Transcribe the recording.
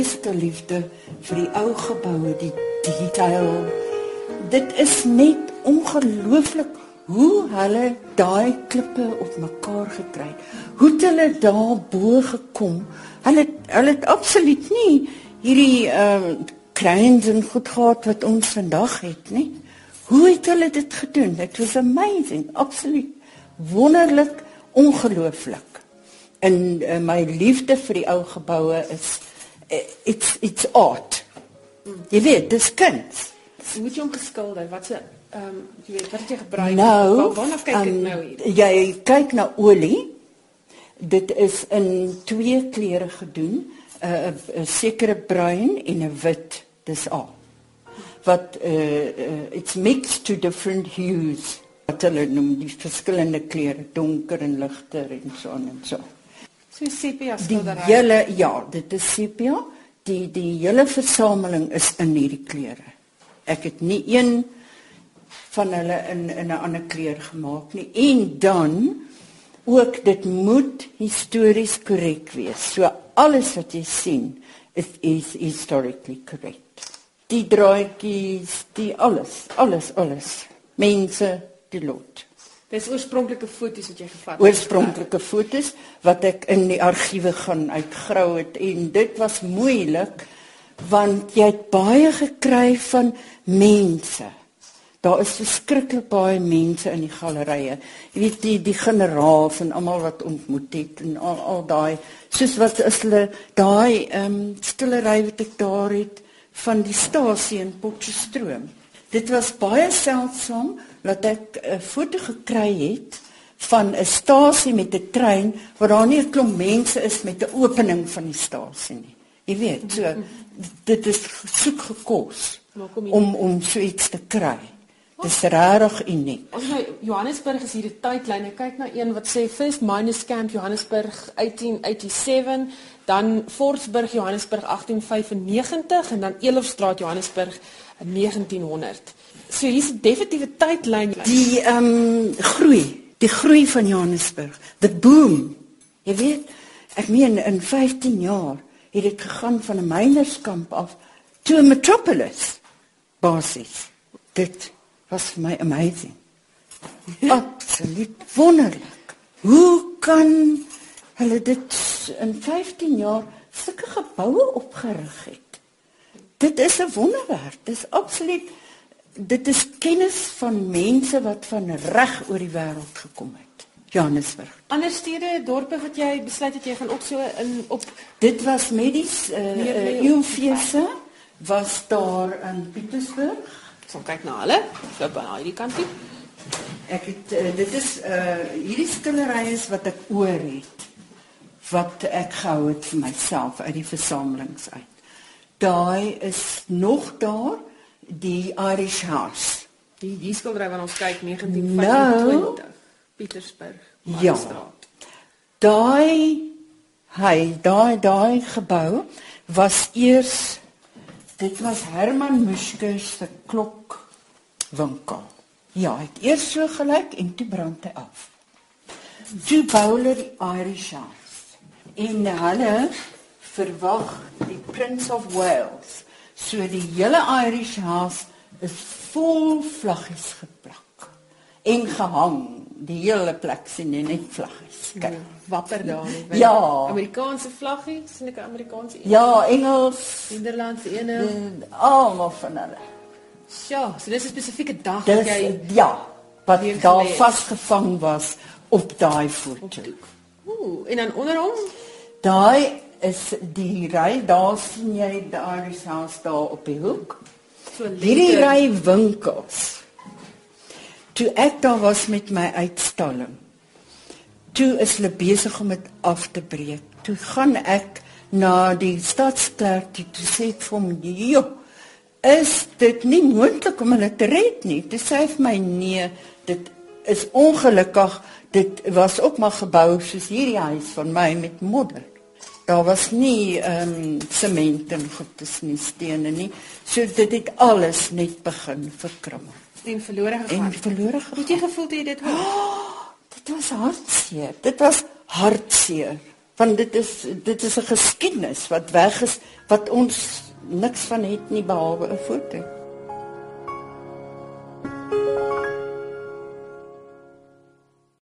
grootste liefde vir die ou geboue, die detail. Dit is net ongelooflik hoe hulle daai klippe op mekaar gekry het. Hoe het hulle daar bo gekom? Hulle hulle het absoluut nie hierdie ehm uh, kleins en goed gehad wat ons vandag het, nie. Hoe het hulle dit gedoen? It was amazing, absoluut wonderlik, ongelooflik. En uh, my liefde vir die ou geboue is it's it's art. Jy weet, dis kuns. Hoe moet jy hom geskilder? Wat se ehm um, jy weet, wat het jy gebruik? Nou, Waarna kyk ek um, nou hier? Jy kyk na olie. Dit is in twee kleure gedoen, 'n uh, 'n sekere bruin en 'n wit. Dis al. Wat uh, uh it's mixed to different hues. Wat hulle noem die verskillende kleure, donker en ligter en so en so. So sepia skildery. Die hele ja, dit is sepia. Die die hele versameling is in hierdie kleure. Ek het nie een van hulle in in 'n ander kleur gemaak nie. En dan ook dit moet histories korrek wees. So alles wat jy sien is is historically correct. Die draadjies, die alles, alles, alles. Mense, die lot. Dis oorspronklike foto's wat jy gevat het. Oorspronklike foto's wat ek in die argiewe gaan uitgrou het en dit was moeilik want jy het baie gekry van mense. Daar is verskriklik baie mense in die gallerye. Jy weet die die generaals en almal wat ontmoet het en al al daai soos wat is hulle daai ehm um, stillery wat ek daar het van die stasie in Potchefstroom. Dit was baie seldsom dat ek 'n foto gekry het van 'n stasie met 'n trein waar daar nie 'n klomp mense is met 'n opening van die stasie nie. Jy weet, so dit is soek gekos om om so iets te kry. Dit is regtig uniek. Ons nou Johannesburg is hier 'n tydlyn. Ek kyk na een wat sê First Miners Camp Johannesburg 1887, dan Forsburg Johannesburg 1895 en dan Elofstraat Johannesburg 1900. So hier's 'n definitiewe tydlyn. Die ehm um, groei, die groei van Johannesburg, the boom. Jy weet, ek meen in 15 jaar het dit gegaan van 'n minerskamp af to a metropolis. Basis. Dit was vir my amazing. Absoluut wonderlik. Hoe kan hulle dit in 15 jaar sulke geboue opgerig het? Dit is 'n wonderwerk. Dit is absoluut dit is kennis van mense wat van reg oor die wêreld gekom het. Johannesburg. Ander stede, dorpe wat jy besluit het jy gaan ook so in op dit was medies eh uh, Eufese was daar in Pietersburg. So kyk na hulle. So by hierdie kant toe. Ek het uh, dit is eh uh, hierdie skilderye is wat ek oor het wat ek gehou het vir myself uit die versamelings uit. Daai is nog daar die Irish House. Die die skildery wat ons kyk 1925 nou, Pietersburg. Ja. Daai hy daai daai gebou was eers dit was Herman Muske se klok winkel. Ja, het eers so gelyk en toe brand hy af. Toe bou hulle die Irish House. En hulle verwag die Prince of Wales So die hele Irish House is vol vlaggies geplak en gehang. Die hele plek sien jy net vlaggies. Kyk, wapper daar nie. Ja, Amerikaanse vlaggies, sien ek Amerikaanse een. Ja, Engels, Nederlandse ene. Almal van hulle. Ja, so dis 'n spesifieke dag wat jy ja, wat daar vasgevang was op daai foto. Ooh, en dan onder hom daai is die ry daar sien jy daai huis daar op die hoek. So hierdie ry winkels. Toe ek daar was met my uitstalling. Toe is hulle besig om dit af te breek. Toe gaan ek na die stadsklerk toe te sê vir hom, "Jo, is dit nie moontlik om hulle te red nie?" Toe sê hy vir my, "Nee, dit is ongelukkig. Dit was ook maar gebou soos hierdie huis van my met modder." Daar was nie ehm um, sement en goedes nie, stene nie. So dit het alles net begin verkrummel. En verlore gegaan. En verlore gegaan. Het jy gevoel jy dit hoor? Oh, dit was hartseer. Dit was hartseer. Want dit is dit is 'n geskiedenis wat weg is wat ons niks van het nie behalwe 'n foto.